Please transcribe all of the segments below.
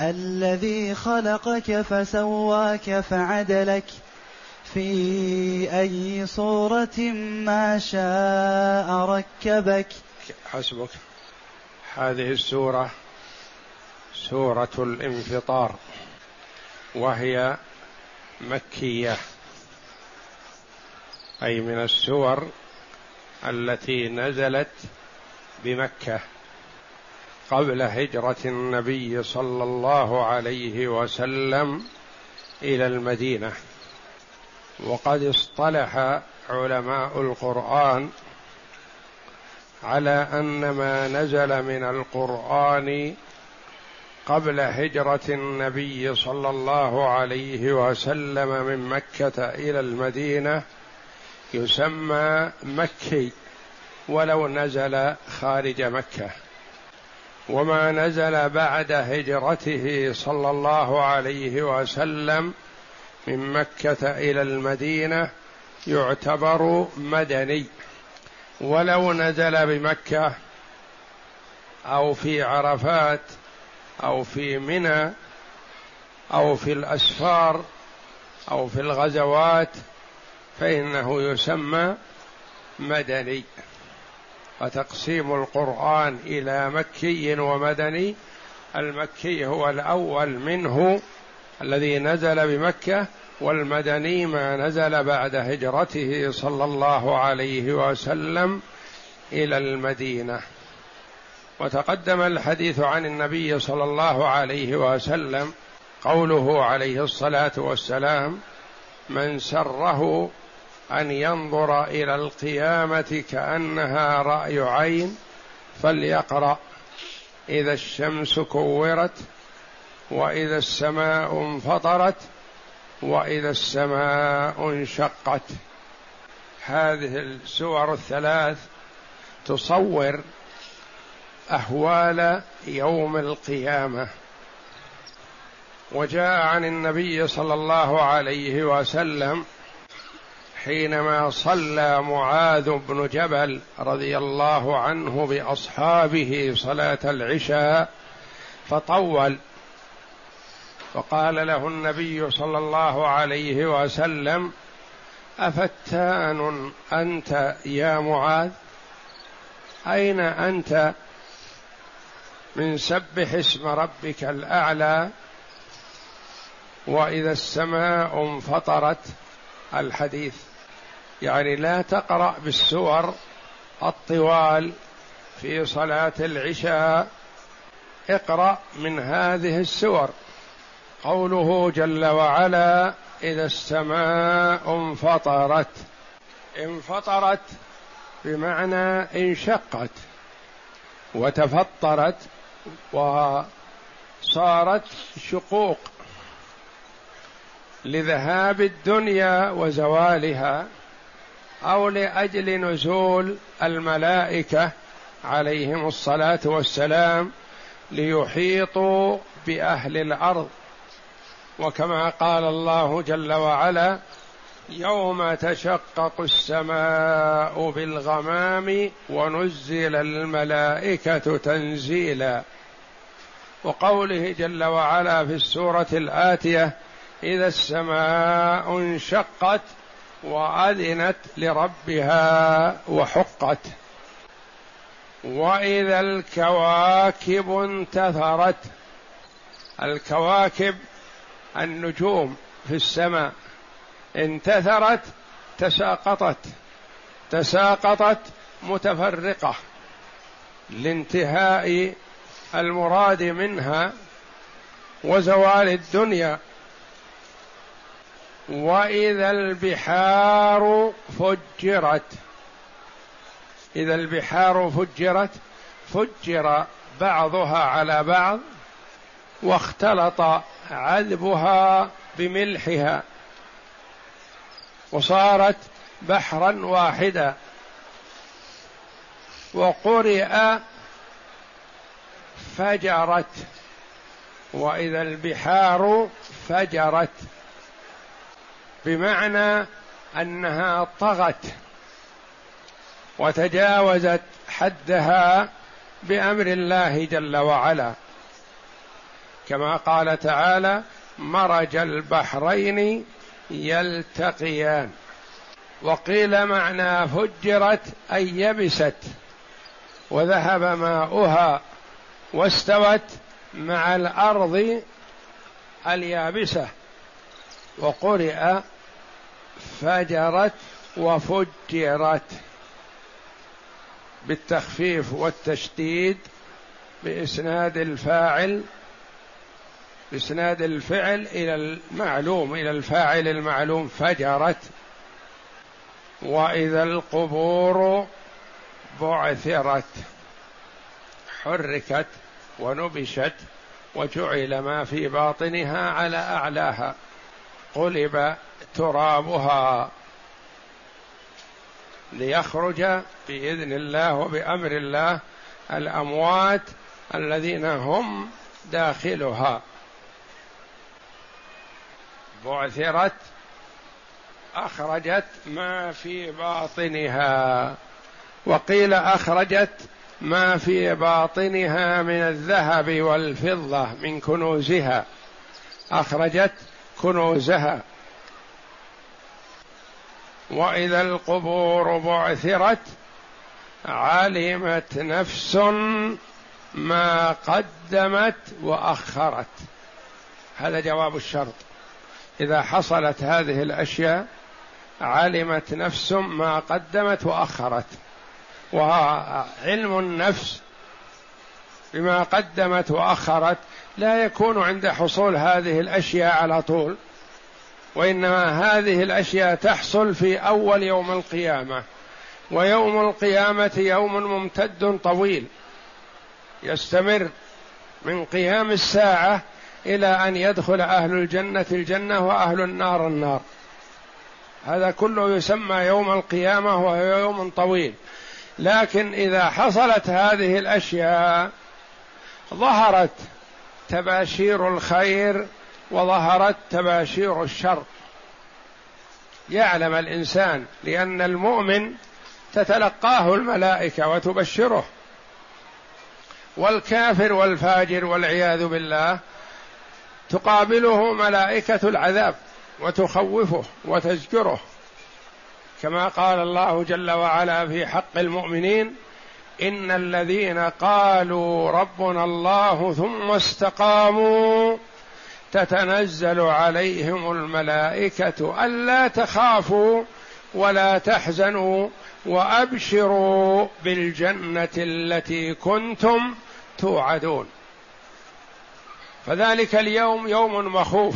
الذي خلقك فسواك فعدلك في أي صورة ما شاء ركبك. حسبك. هذه السورة سورة الانفطار وهي مكية أي من السور التي نزلت بمكة. قبل هجرة النبي صلى الله عليه وسلم إلى المدينة. وقد اصطلح علماء القرآن على أن ما نزل من القرآن قبل هجرة النبي صلى الله عليه وسلم من مكة إلى المدينة يسمى مكي ولو نزل خارج مكة. وما نزل بعد هجرته صلى الله عليه وسلم من مكة إلى المدينة يعتبر مدني. ولو نزل بمكة أو في عرفات أو في منى أو في الأسفار أو في الغزوات فإنه يسمى مدني. وتقسيم القرآن إلى مكي ومدني المكي هو الأول منه الذي نزل بمكة والمدني ما نزل بعد هجرته صلى الله عليه وسلم إلى المدينة. وتقدم الحديث عن النبي صلى الله عليه وسلم قوله عليه الصلاة والسلام من سره أن ينظر إلى القيامة كأنها رأي عين فليقرأ. إذا الشمس كورت وإذا السماء انفطرت وإذا السماء انشقت. هذه السور الثلاث تصور أهوال يوم القيامة. وجاء عن النبي صلى الله عليه وسلم حينما صلى معاذ بن جبل رضي الله عنه بأصحابه صلاة العشاء فطول فقال له النبي صلى الله عليه وسلم أفتان أنت يا معاذ؟ أين أنت من سبح اسم ربك الأعلى؟ وإذا السماء انفطرت الحديث يعني لا تقرأ بالسور الطوال في صلاة العشاء. اقرأ من هذه السور. قوله جل وعلا إذا السماء انفطرت. انفطرت بمعنى انشقت وتفطرت وصارت شقوق لذهاب الدنيا وزوالها. أو لأجل نزول الملائكة عليهم الصلاة والسلام ليحيطوا بأهل الأرض. وكما قال الله جل وعلا يوم تشقق السماء بالغمام ونزل الملائكة تنزيلا. وقوله جل وعلا في السورة الآتية إذا السماء انشقت وأذنت لربها وحقت. وإذا الكواكب انتثرت الكواكب النجوم في السماء انتثرت تساقطت تساقطت متفرقة لانتهاء المراد منها وزوال الدنيا. وإذا البحار فجرت. إذا البحار فجرت فجر بعضها على بعض واختلط عذبها بملحها. وصارت بحرا واحدا. وقرئ فجرت. وإذا البحار فجرت. بمعنى أنها طغت وتجاوزت حدها بأمر الله جل وعلا. كما قال تعالى مرج البحرين يلتقيان وقيل معنى فجرت أي يبست وذهب ماؤها واستوت مع الأرض اليابسة. وقرئ فجرت وفجرت بالتخفيف والتشديد بإسناد الفاعل بإسناد الفعل إلى المعلوم إلى الفاعل المعلوم فجرت. وإذا القبور بعثرت حركت ونبشت وجعل ما في باطنها على أعلاها. قلب ترابها ليخرج بإذن الله وبأمر الله الأموات الذين هم داخلها. بعثرت أخرجت ما في باطنها. وقيل أخرجت ما في باطنها من الذهب والفضة من كنوزها. أخرجت كنوزها وإذا القبور بعثرت علمت نفس ما قدمت وأخرت. هذا جواب الشرط. إذا حصلت هذه الأشياء علمت نفس ما قدمت وأخرت. وعلم النفس بما قدمت وأخرت لا يكون عند حصول هذه الأشياء على طول وإنما هذه الأشياء تحصل في أول يوم القيامة ويوم القيامة يوم ممتد طويل يستمر من قيام الساعة إلى أن يدخل أهل الجنة الجنة وأهل النار النار. هذا كله يسمى يوم القيامة وهو يوم طويل. لكن إذا حصلت هذه الأشياء ظهرت تباشير الخير وظهرت تباشير الشر. يعلم الإنسان لأن المؤمن تتلقاه الملائكة وتبشره. والكافر والفاجر والعياذ بالله تقابله ملائكة العذاب وتخوفه وتزجره. كما قال الله جل وعلا في حق المؤمنين إن الذين قالوا ربنا الله ثم استقاموا تتنزل عليهم الملائكة ألا تخافوا ولا تحزنوا وأبشروا بالجنة التي كنتم توعدون. فذلك اليوم يوم مخوف.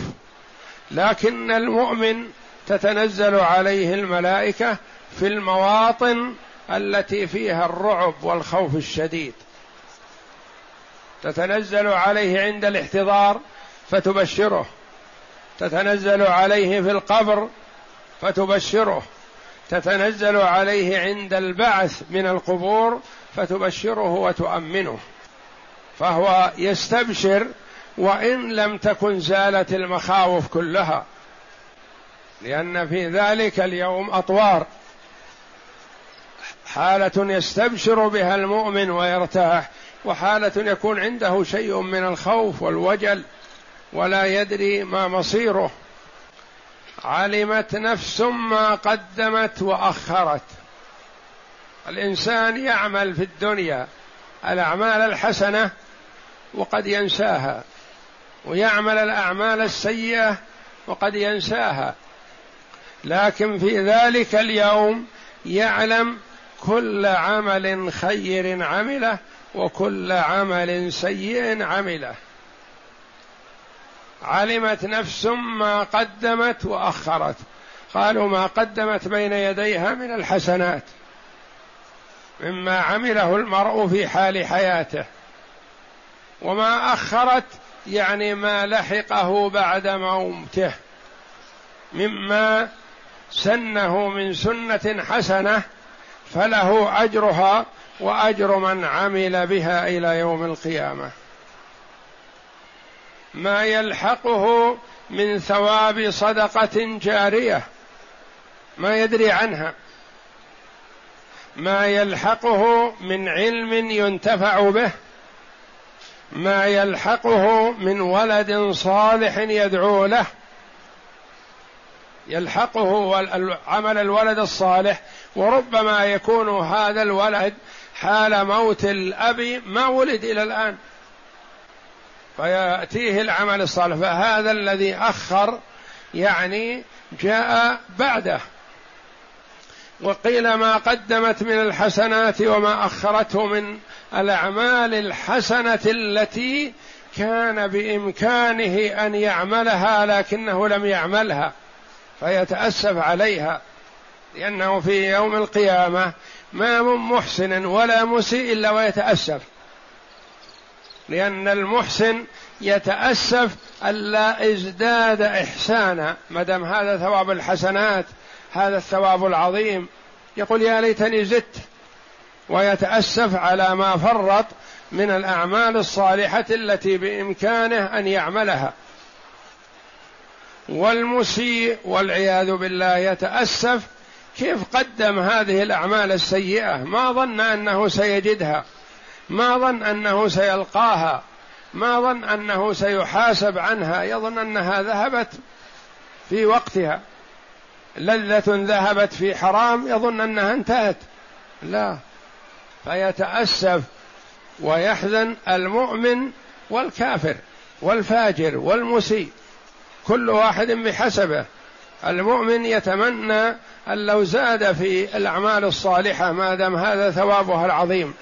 لكن المؤمن تتنزل عليه الملائكة في المواطن التي فيها الرعب والخوف الشديد. تتنزل عليه عند الاحتضار فتبشره. تتنزل عليه في القبر فتبشره. تتنزل عليه عند البعث من القبور فتبشره وتؤمنه. فهو يستبشر وإن لم تكن زالت المخاوف كلها. لأن في ذلك اليوم أطوار. حالة يستبشر بها المؤمن ويرتاح وحالة يكون عنده شيء من الخوف والوجل ولا يدري ما مصيره. علمت نفس ما قدمت وأخرت. الإنسان يعمل في الدنيا الأعمال الحسنة وقد ينساها ويعمل الأعمال السيئة وقد ينساها. لكن في ذلك اليوم يعلم كل عمل خير عمله وكل عمل سيء عمله. علمت نفس ما قدمت وأخرت. قالوا ما قدمت بين يديها من الحسنات. مما عمله المرء في حال حياته. وما أخرت يعني ما لحقه بعد موته. مما سنه من سنة حسنة فله أجرها وأجر من عمل بها إلى يوم القيامة. ما يلحقه من ثواب صدقة جارية ما يدري عنها. ما يلحقه من علم ينتفع به ما يلحقه من ولد صالح يدعو له. يلحقه عمل الولد الصالح وربما يكون هذا الولد حال موت الأب ما ولد إلى الآن. فيأتيه العمل الصالح. فهذا الذي أخر يعني جاء بعده. وقيل ما قدمت من الحسنات وما أخرته من الأعمال الحسنة التي كان بإمكانه أن يعملها لكنه لم يعملها فيتأسف عليها. لأنه في يوم القيامة ما من محسن ولا مسيء إلا ويتأسف. لأن المحسن يتأسف الا إزداد إحسانا. ما دام هذا ثواب الحسنات هذا الثواب العظيم. يقول يا ليتني زدت. ويتأسف على ما فرط من الأعمال الصالحة التي بإمكانه أن يعملها. والمسيء والعياذ بالله يتأسف كيف قدم هذه الأعمال السيئة؟ ما ظن أنه سيجدها. ما ظن أنه سيلقاها. ما ظن أنه سيحاسب عنها. يظن أنها ذهبت في وقتها. لذة ذهبت في حرام. يظن أنها انتهت. لا. فيتأسف ويحزن المؤمن والكافر والفاجر والمسيء. كل واحد بحسبه. المؤمن يتمنى أن لو زاد في الأعمال الصالحة ما دام هذا ثوابها العظيم.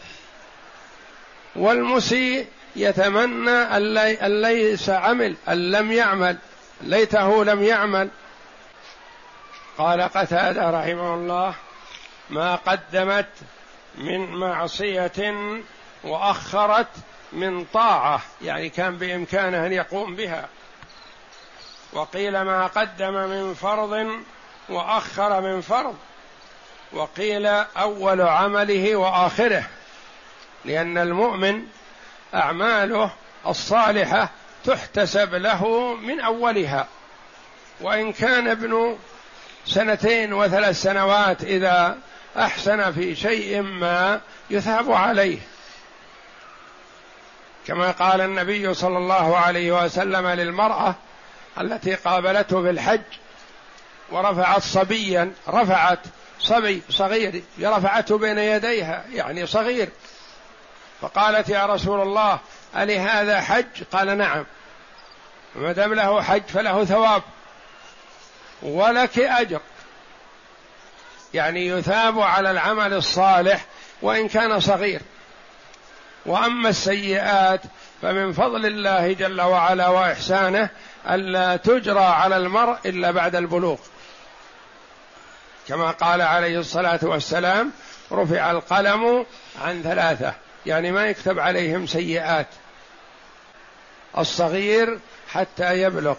والمسيء يتمنى أن ليس عمل أن لم يعمل. ليته لم يعمل. قال قتادة رحمه الله ما قدمت من معصية وأخرت من طاعة. يعني كان بإمكانه أن يقوم بها. وقيل ما قدم من فرض وأخر من فرض. وقيل أول عمله وآخره لأن المؤمن أعماله الصالحة تحتسب له من أولها. وإن كان ابن سنتين وثلاث سنوات إذا أحسن في شيء ما يثاب عليه. كما قال النبي صلى الله عليه وسلم للمرأة التي قابلته في الحج ورفعت صبيا رفعت صبي صغير رفعته بين يديها يعني صغير. فقالت يا رسول الله ألي هذا حج؟ قال نعم. ما دام له حج فله ثواب ولك أجر. يعني يثاب على العمل الصالح وإن كان صغير. وأما السيئات فمن فضل الله جل وعلا وإحسانه ألا تجرى على المرء إلا بعد البلوغ. كما قال عليه الصلاة والسلام رفع القلم عن ثلاثة يعني ما يكتب عليهم سيئات. الصغير حتى يبلغ.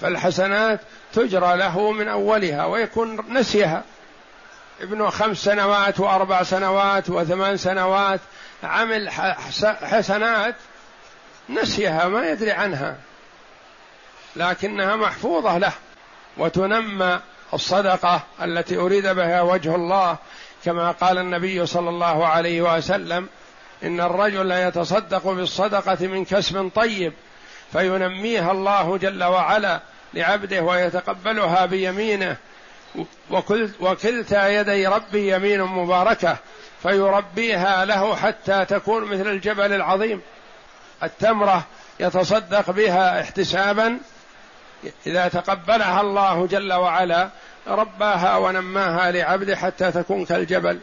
فالحسنات تجرى له من أولها ويكون نسيها. ابنه خمس سنوات وأربع سنوات وثمان سنوات عمل حسنات نسيها ما يدري عنها. لكنها محفوظة له وتنمى الصدقة التي أريد بها وجه الله. كما قال النبي صلى الله عليه وسلم إن الرجل يتصدق بالصدقة من كسب طيب فينميها الله جل وعلا لعبده ويتقبلها بيمينه. وكلتا يدي ربي يمين مباركة فيربيها له حتى تكون مثل الجبل العظيم. التمرة يتصدق بها احتسابا إذا تقبلها الله جل وعلا رباها ونماها لعبده حتى تكون كالجبل.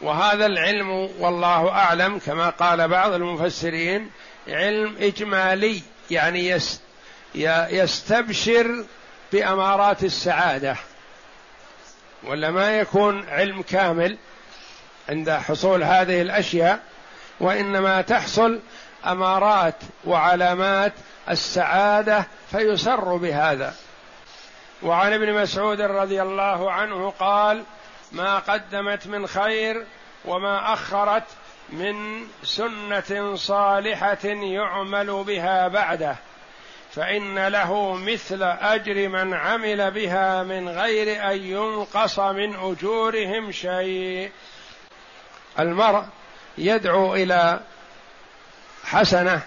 وهذا العلم والله أعلم كما قال بعض المفسرين علم إجمالي يعني يستبشر بأمارات السعادة. ولا ما يكون علم كامل عند حصول هذه الأشياء وإنما تحصل أمارات وعلامات السعادة فيسر بهذا. وعن ابن مسعود رضي الله عنه قال ما قدمت من خير وما أخرت من سنة صالحة يعمل بها بعده فإن له مثل أجر من عمل بها من غير أن ينقص من أجورهم شيء. المرء يدعو إلى حسنة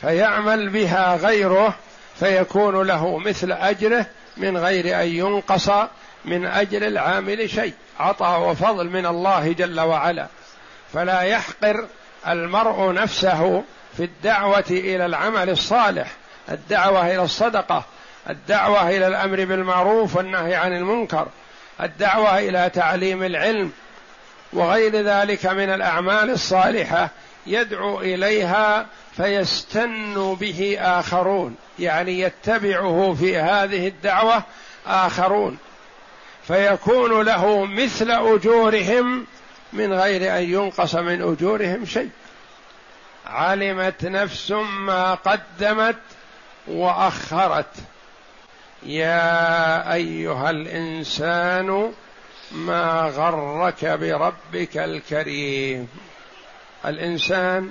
فيعمل بها غيره فيكون له مثل أجره من غير أن ينقص من اجر العامل شيء. عطاء وفضل من الله جل وعلا. فلا يحقر المرء نفسه في الدعوة إلى العمل الصالح. الدعوة إلى الصدقة. الدعوة إلى الأمر بالمعروف والنهي عن المنكر. الدعوة إلى تعليم العلم. وغير ذلك من الأعمال الصالحة يدعو إليها فيستن به آخرون يعني يتبعه في هذه الدعوة آخرون. فيكون له مثل أجورهم من غير أن ينقص من أجورهم شيء. علمت نفس ما قدمت وأخرت. يا أيها الإنسان ما غرك بربك الكريم. الإنسان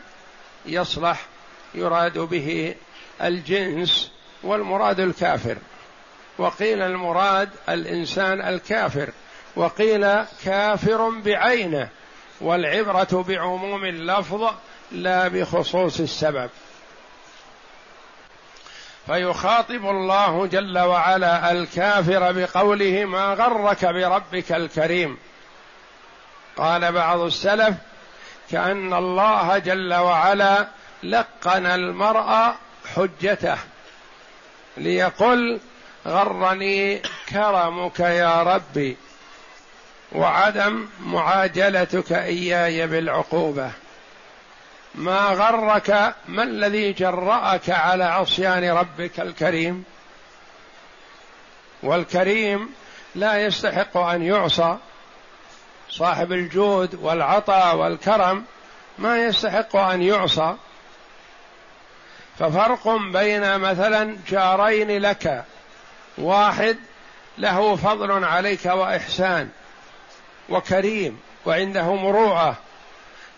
يصلح يراد به الجنس والمراد الكافر. وقيل المراد الإنسان الكافر وقيل كافر بعينه والعبرة بعموم اللفظ لا بخصوص السبب. فيخاطب الله جل وعلا الكافر بقوله ما غرك بربك الكريم. قال بعض السلف كأن الله جل وعلا لقن المرء حجته ليقل غرني كرمك يا ربي وعدم معاجلتك إياي بالعقوبة. ما غرك ما الذي جرأك على عصيان ربك الكريم؟ والكريم لا يستحق أن يعصى. صاحب الجود والعطاء والكرم ما يستحق أن يعصى. ففرق بين مثلا جارين لك واحد له فضل عليك وإحسان وكريم وعنده مروءة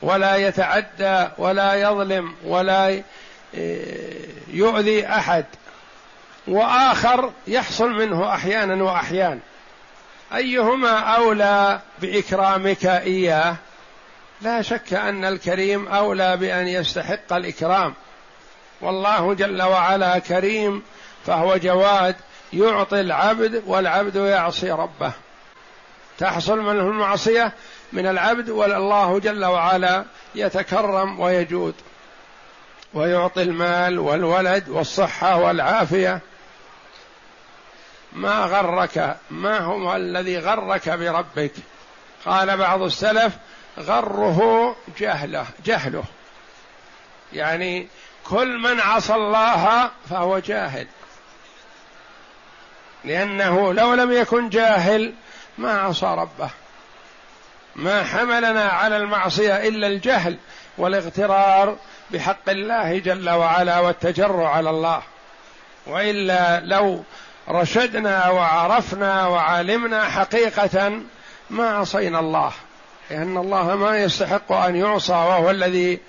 ولا يتعدى ولا يظلم ولا يؤذي أحد وآخر يحصل منه أحيانا وأحيان. أيهما أولى بإكرامك إياه؟ لا شك أن الكريم أولى بأن يستحق الإكرام. والله جل وعلا كريم فهو جواد يعطي العبد والعبد يعصي ربه. تحصل منه المعصية من العبد والله جل وعلا يتكرم ويجود ويعطي المال والولد والصحة والعافية. ما غرك ما هو الذي غرك بربك؟ قال بعض السلف غره جهله جهله. يعني كل من عصى الله فهو جاهل. لأنه لو لم يكن جاهل ما عصى ربه. ما حملنا على المعصية إلا الجهل والاغترار بحق الله جل وعلا والتجرع على الله. وإلا لو رشدنا وعرفنا وعلمنا حقيقة ما عصينا الله لأن الله ما يستحق أن يعصى وهو الذي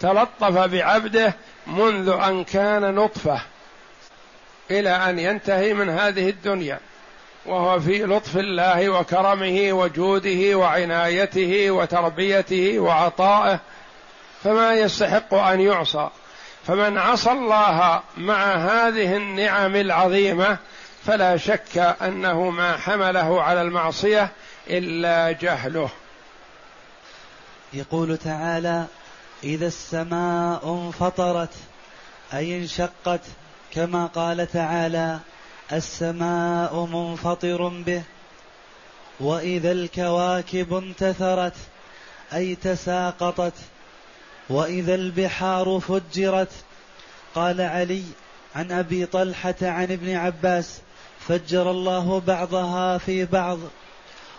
تلطف بعبده منذ أن كان نطفة إلى أن ينتهي من هذه الدنيا وهو في لطف الله وكرمه وجوده وعنايته وتربيته وعطائه فما يستحق أن يعصى. فمن عصى الله مع هذه النعم العظيمة فلا شك أنه ما حمله على المعصية إلا جهله. يقول تعالى إذا السماء انفطرت أي انشقت كما قال تعالى السماء منفطر به وإذا الكواكب انتثرت أي تساقطت وإذا البحار فجرت. قال علي عن أبي طلحة عن ابن عباس فجر الله بعضها في بعض.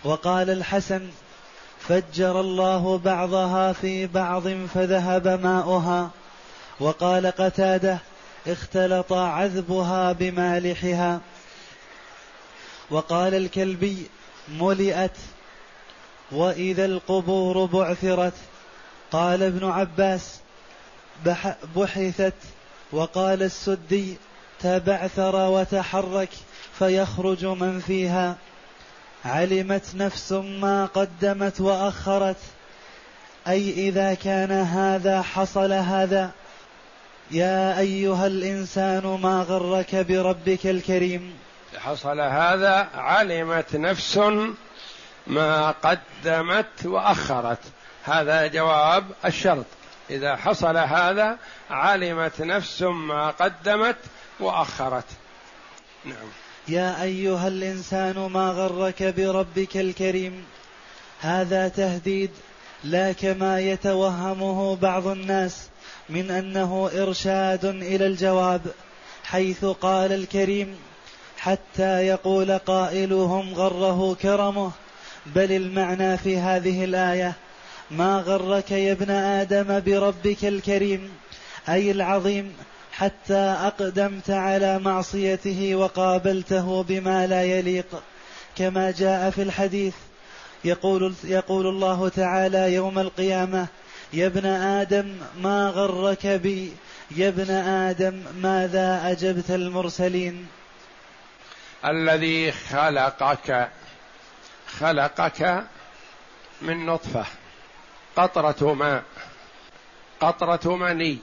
وقال الحسن فجر الله بعضها في بعض فذهب ماؤها. وقال قتادة اختلط عذبها بمالحها. وقال الكلبي ملئت. وإذا القبور بعثرت. قال ابن عباس بحثت. وقال السدي تبعثر وتحرك. فيخرج من فيها. علمت نفس ما قدمت وأخرت. أي إذا كان هذا حصل هذا. يا أيها الإنسان ما غرك بربك الكريم. حصل هذا علمت نفس ما قدمت وأخرت. هذا جواب الشرط. إذا حصل هذا علمت نفس ما قدمت وأخرت. نعم. يا أيها الإنسان ما غرك بربك الكريم؟ هذا تهديد لا كما يتوهمه بعض الناس من أنه إرشاد إلى الجواب حيث قال الكريم حتى يقول قائلهم غره كرمه بل المعنى في هذه الآية ما غرك يا ابن آدم بربك الكريم أي العظيم حتى أقدمت على معصيته وقابلته بما لا يليق كما جاء في الحديث. يقول يقول الله تعالى يوم القيامة يا ابن آدم ما غرك بي يا ابن آدم ماذا أجبت المرسلين؟ الذي خلقك خلقك من نطفة قطرة ماء قطرة مني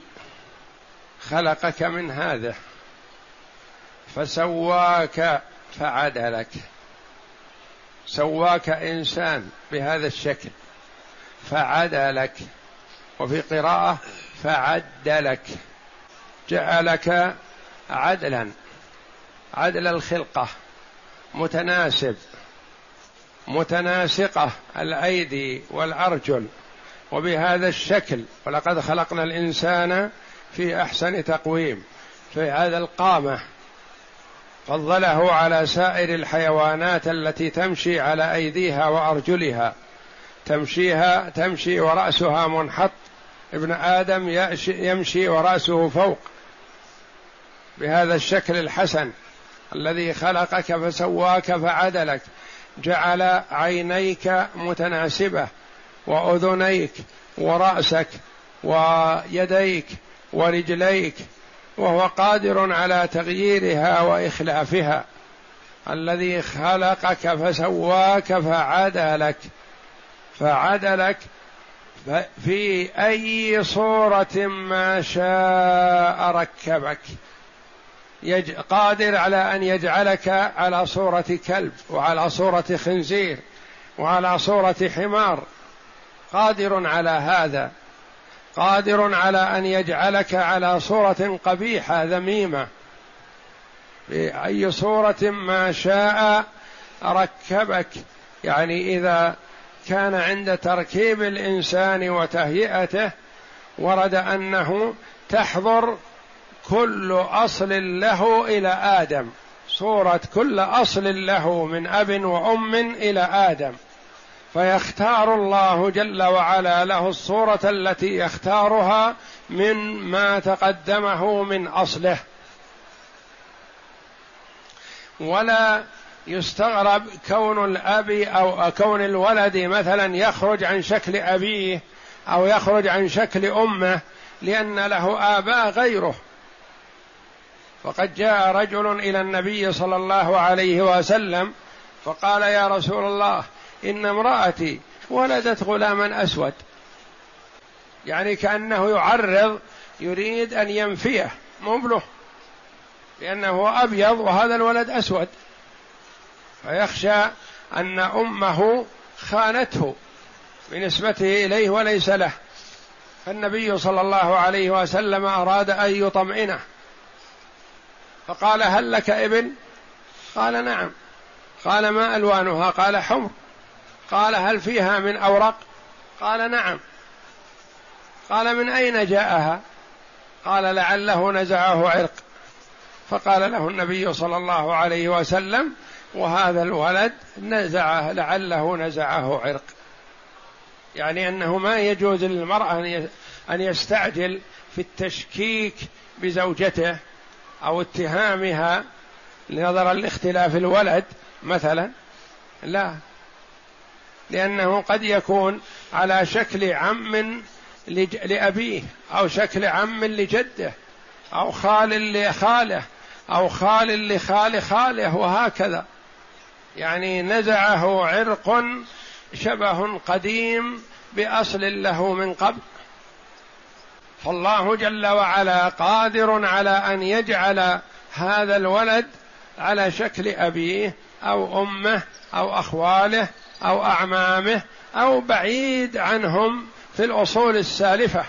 خلقك من هذا. فسواك فعدلك سواك إنسان بهذا الشكل. فعدلك وفي قراءة فعدلك جعلك عدلا. عدل الخلقة. متناسب. متناسقة الأيدي والأرجل. وبهذا الشكل. ولقد خلقنا الإنسان في أحسن تقويم في هذا القامة فضله على سائر الحيوانات التي تمشي على أيديها وأرجلها. تمشيها تمشي ورأسها منحط. ابن آدم يمشي ورأسه فوق. بهذا الشكل الحسن الذي خلقك فسواك فعدلك. جعل عينيك متناسبة وأذنيك ورأسك ويديك ورجليك وهو قادر على تغييرها وإخلافها. الذي خلقك فسواك فعدلك. فعدلك في أي صورة ما شاء ركبك. يج... قادر على أن يجعلك على صورة كلب وعلى صورة خنزير وعلى صورة حمار. قادر على هذا. قادر على أن يجعلك على صورة قبيحة ذميمة. بأي صورة ما شاء ركبك. يعني إذا كان عند تركيب الإنسان وتهيئته ورد أنه تحضر كل أصل له إلى آدم. صورة كل أصل له من أب وأم إلى آدم. فيختار الله جل وعلا له الصورة التي يختارها من ما تقدمه من أصله. ولا يستغرب كون الأب أو كون الولد مثلا يخرج عن شكل أبيه أو يخرج عن شكل أمه لأن له آباء غيره. وقد جاء رجل إلى النبي صلى الله عليه وسلم فقال يا رسول الله إن امرأتي ولدت غلاما أسود. يعني كأنه يعرض يريد أن ينفيه. مو لأنه أبيض وهذا الولد أسود. فيخشى أن أمه خانته بنسبته إليه وليس له. فالنبي صلى الله عليه وسلم أراد أن يطمئنه. فقال هل لك ابن؟ قال نعم. قال ما ألوانها؟ قال حمر. قال هل فيها من أورق؟ قال نعم. قال من أين جاءها؟ قال لعله نزعه عرق. فقال له النبي صلى الله عليه وسلم وهذا الولد نزعه لعله نزعه عرق. يعني أنه ما يجوز للمرأة أن يستعجل في التشكيك بزوجته أو اتهامها نظرا لاختلاف الولد مثلا. لا. لأنه قد يكون على شكل عم لأبيه أو شكل عم لجده أو خال لخاله أو خال لخال خاله وهكذا. يعني نزعه عرق شبه قديم بأصل له من قبل. فالله جل وعلا قادر على أن يجعل هذا الولد على شكل أبيه أو أمه أو أخواله أو أعمامه أو بعيد عنهم في الأصول السالفة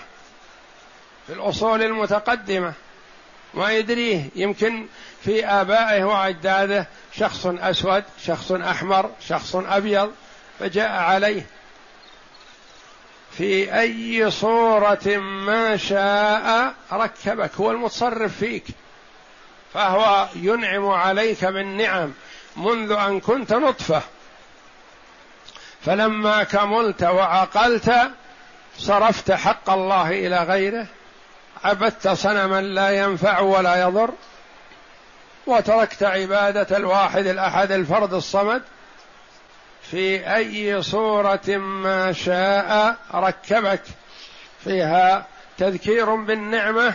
في الأصول المتقدمة. ما يدريه يمكن في آبائه وأجداده شخص أسود شخص أحمر شخص أبيض فجاء عليه. في أي صورة ما شاء ركبك هو المتصرف فيك. فهو ينعم عليك بالنعم منذ أن كنت نطفة. فلما كملت وعقلت صرفت حق الله إلى غيره عبدت صنما لا ينفع ولا يضر وتركت عبادة الواحد الأحد الفرد الصمد. في أي صورة ما شاء ركبك. فيها تذكير بالنعمة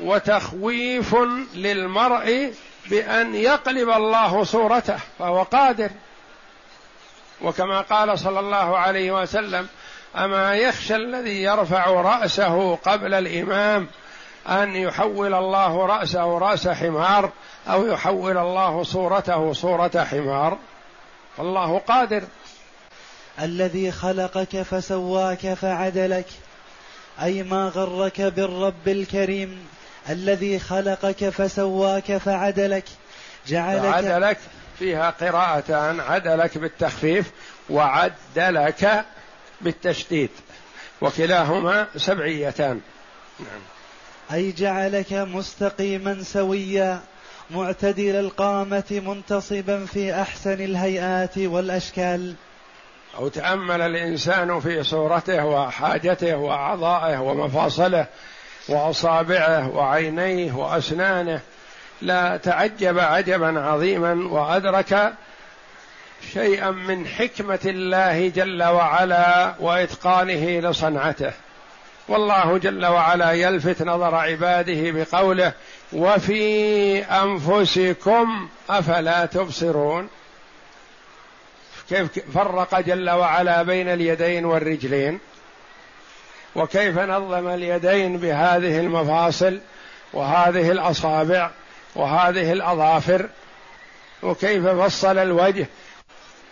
وتخويف للمرء بأن يقلب الله صورته فهو قادر. وكما قال صلى الله عليه وسلم أما يخشى الذي يرفع رأسه قبل الإمام أن يحول الله رأسه رأس حمار أو يحول الله صورته صورة حمار؟ فالله قادر. الذي خلقك فسواك فعدلك أي ما غرك بالرب الكريم الذي خلقك فسواك فعدلك جعلك فعدلك فيها قراءتان عدلك بالتخفيف وعدلك بالتشديد وكلاهما سبعيتان. نعم. أي جعلك مستقيما سويا معتدل القامة منتصبا في أحسن الهيئات والأشكال. أو تأمل الإنسان في صورته وحاجته وأعضائه ومفاصله وأصابعه وعينيه وأسنانه لا تعجب عجبا عظيما وأدرك شيئا من حكمة الله جل وعلا وإتقانه لصنعته. والله جل وعلا يلفت نظر عباده بقوله وفي أنفسكم أفلا تبصرون؟ كيف فرق جل وعلا بين اليدين والرجلين؟ وكيف نظم اليدين بهذه المفاصل وهذه الأصابع؟ وهذه الأظافر وكيف فصل الوجه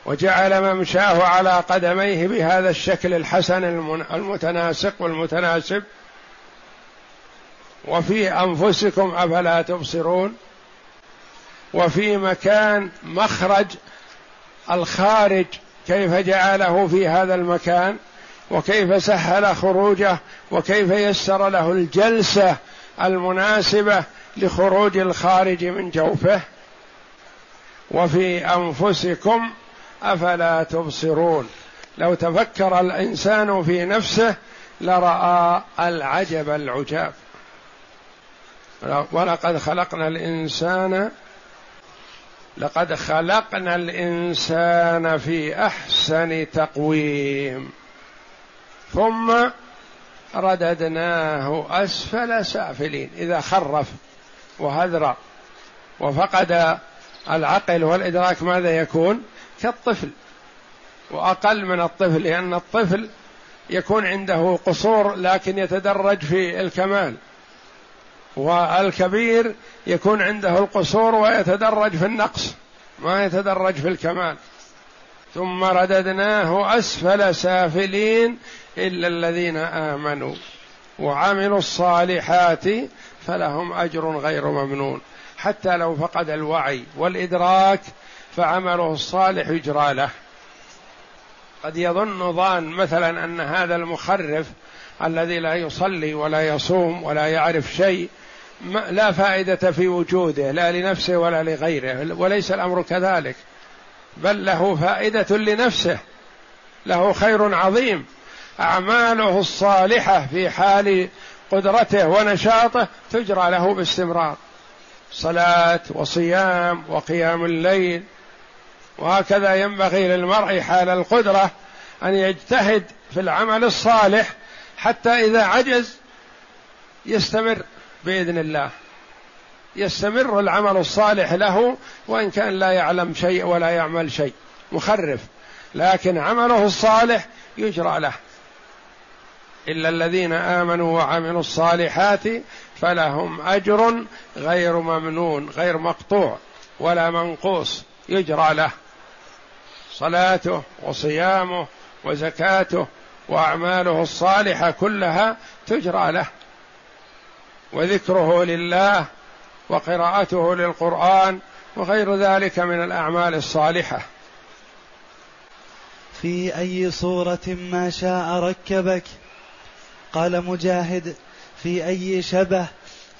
وجعل ممشاه على قدميه بهذا الشكل الحسن المتناسق والمتناسب. وفي أنفسكم أفلا تبصرون. وفي مكان مخرج الخارج كيف جعله في هذا المكان وكيف سهل خروجه وكيف يسر له الجلسة المناسبة لخروج الخارج من جوفه وفي أنفسكم أفلا تبصرون. لو تفكر الإنسان في نفسه لرأى العجب العجاب. ولقد خلقنا الإنسان لقد خلقنا الإنسان في أحسن تقويم. ثم رددناه أسفل سافلين. إذا خرف وهذرا وفقد العقل والإدراك ماذا يكون؟ كالطفل. وأقل من الطفل لأن الطفل يكون عنده قصور لكن يتدرج في الكمال. والكبير يكون عنده القصور ويتدرج في النقص ما يتدرج في الكمال. ثم رددناه أسفل سافلين إلا الذين آمنوا. وعملوا الصالحات فلهم أجر غير ممنون. حتى لو فقد الوعي والإدراك فعمله الصالح يجرى له قد يظن ظان مثلا أن هذا المخرف الذي لا يصلي ولا يصوم ولا يعرف شيء لا فائدة في وجوده لا لنفسه ولا لغيره وليس الأمر كذلك. بل له فائدة لنفسه. له خير عظيم. أعماله الصالحة في حال قدرته ونشاطه تجرى له باستمرار. صلاة وصيام وقيام الليل. وهكذا ينبغي للمرء حال القدرة أن يجتهد في العمل الصالح حتى إذا عجز يستمر بإذن الله. يستمر العمل الصالح له وإن كان لا يعلم شيء ولا يعمل شيء. مخرف. لكن عمله الصالح يجرى له. إلا الذين آمنوا وعملوا الصالحات فلهم أجر غير ممنون غير مقطوع ولا منقوص يجرى له. صلاته وصيامه وزكاته وأعماله الصالحة كلها تجرى له. وذكره لله وقراءته للقرآن وغير ذلك من الأعمال الصالحة. في أي صورة ما شاء ركبك قال مجاهد في أي شبه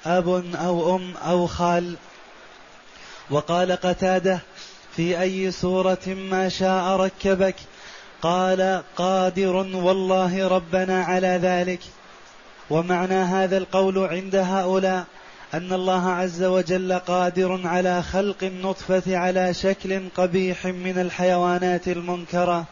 أب أو أم أو خال؟ وقال قتادة في أي صورة ما شاء ركبك؟ قال قادر والله ربنا على ذلك. ومعنى هذا القول عند هؤلاء أن الله عز وجل قادر على خلق النطفة على شكل قبيح من الحيوانات المنكرة.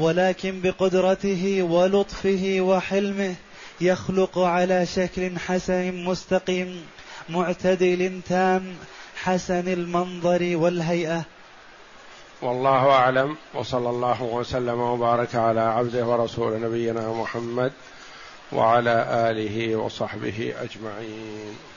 ولكن بقدرته ولطفه وحلمه يخلق على شكل حسن مستقيم معتدل تام حسن المنظر والهيئة. والله أعلم وصلى الله وسلم وبارك على عبده ورسول نبينا محمد وعلى آله وصحبه أجمعين.